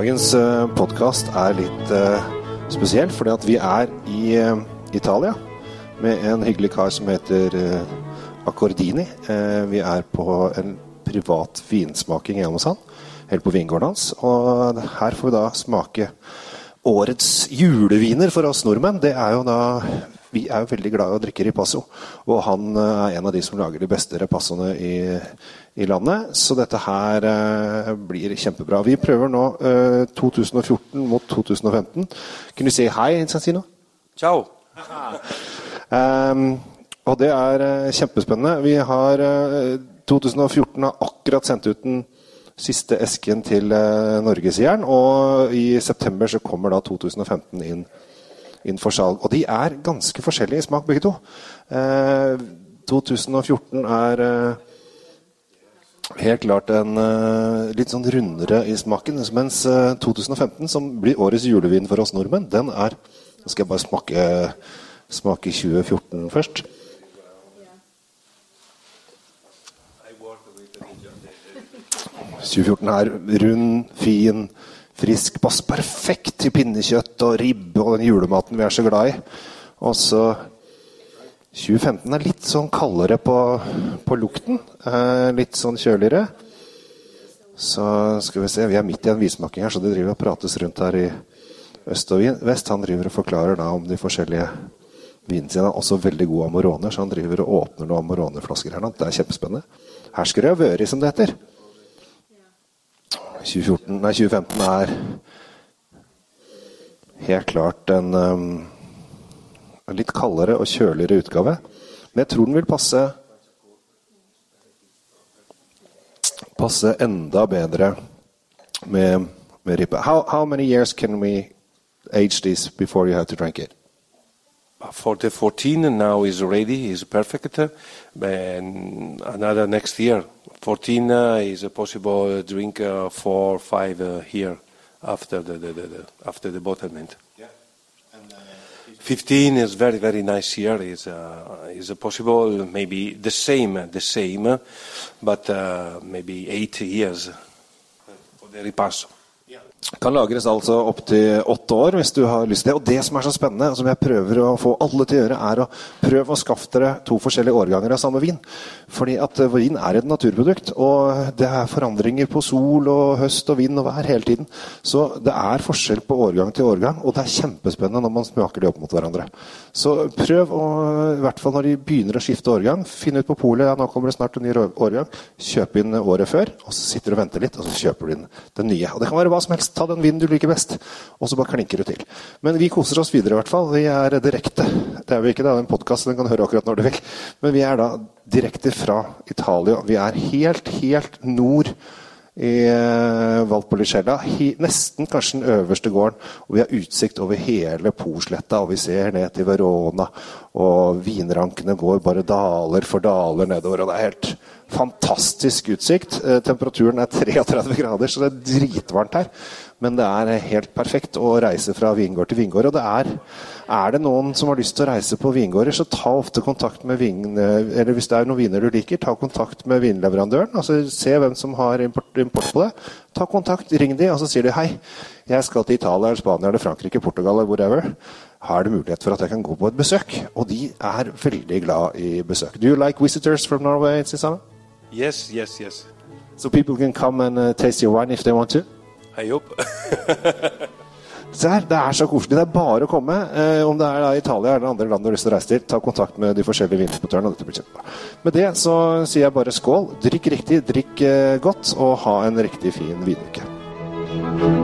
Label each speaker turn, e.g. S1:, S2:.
S1: Dagens podkast er litt spesiell, fordi at vi er i Italia med en hyggelig kar som heter Accordini. Vi er på en privat vinsmaking hjemme hos han, helt på vingården hans. Og her får vi da smake årets juleviner for oss nordmenn. Det er jo da vi er jo veldig glad i å drikke ripasso, og han er en av de som lager de beste repassoene i, i landet. Så dette her eh, blir kjempebra. Vi prøver nå eh, 2014 mot 2015. Kunne du si hei, Sansino?
S2: Ciao.
S1: um, og det er eh, kjempespennende. Vi har 2014 eh, har akkurat sendt ut den siste esken til eh, norgesjern, og i september så kommer da 2015 inn inn for salg. Og de er ganske forskjellige i smak, begge to. Eh, 2014 er eh, helt klart en eh, litt sånn rundere i smaken. Mens 2015, eh, som blir årets julevin for oss nordmenn, den er Nå skal jeg bare smake, smake 2014 først. «2014 er rund, fin, frisk. Passer perfekt til pinnekjøtt og ribbe og den julematen vi er så glad i. Og så 2015 er litt sånn kaldere på, på lukten. Eh, litt sånn kjøligere. Så skal vi se, vi er midt i en vismaking her, så det driver og prates rundt her i øst og vest. Han driver og forklarer da om de forskjellige vinene sine. Også veldig gode amoroner, så han driver og åpner noen Amorone-flasker her nå. Det er kjempespennende. Her skal det som det heter. 2014, nei, 2015 er helt klart en, um, en litt kaldere og kjøligere utgave. Men jeg tror den vil passe passe enda bedre med, med ribbe. How, how many years can we age this before you have to drink it?
S2: For the 14 now is ready, is perfect, and another next year 14 uh, is a possible drink uh, four five uh, here after the, the, the, the after the bottlement. Yeah. And, 15 is very very nice here. Is uh, is a possible maybe the same the same, but maybe eight years for the ripasso.
S1: Kan lagres altså opptil åtte år hvis du har lyst til det. Og det som er så spennende, og som jeg prøver å få alle til å gjøre, er å prøve å skaffe dere to forskjellige årganger av samme vin. Fordi at eh, vin er et naturprodukt, og det er forandringer på sol og høst og vind og vær hele tiden. Så det er forskjell på årgang til årgang, og det er kjempespennende når man smaker de opp mot hverandre. Så prøv å, i hvert fall når de begynner å skifte årgang, finne ut på polet ja, nå kommer det snart en ny årgang. Kjøp inn året før, og så sitter du og venter litt, og så kjøper du inn den nye. Og det kan være hva som helst ta den vinden du liker best, og så bare klinker du til. Men vi koser oss videre, i hvert fall. Vi er direkte. Det er jo ikke det, er en podkast, den kan høre akkurat når du vil. Men vi er da direkte fra Italia. Vi er helt, helt nord i uh, Valpolicella. Nesten kanskje den øverste gården. Og vi har utsikt over hele Posletta, og vi ser ned til Verona. Og vinrankene går bare daler for daler nedover, og det er helt fantastisk utsikt. Uh, temperaturen er 33 grader, så det er dritvarmt her. Men det er helt perfekt å reise fra vingård til vingård. Og det er, er det noen som har lyst til å reise på vingårder, så ta ofte kontakt med vin... Eller hvis det er noen viner du liker, ta kontakt med vinleverandøren. altså Se hvem som har import, import på det. Ta kontakt, ring de, og så sier de hei, jeg skal til Italia Spania eller Frankrike, Portugal eller whatever. Har det mulighet for at jeg kan gå på et besøk? Og de er veldig glad i besøk. Do you like visitors from Norway, Susanne?
S2: Yes, yes, yes.
S1: So people can come and uh, taste your wine if they want to?
S2: I hope.
S1: Se her, det er så koselig. Det er bare å komme. Eh, om det er da Italia eller andre land du har lyst til å reise til, ta kontakt med de forskjellige vinimportørene. Dette blir kjempebra. Med det så sier jeg bare skål. Drikk riktig, drikk eh, godt, og ha en riktig fin vinuke.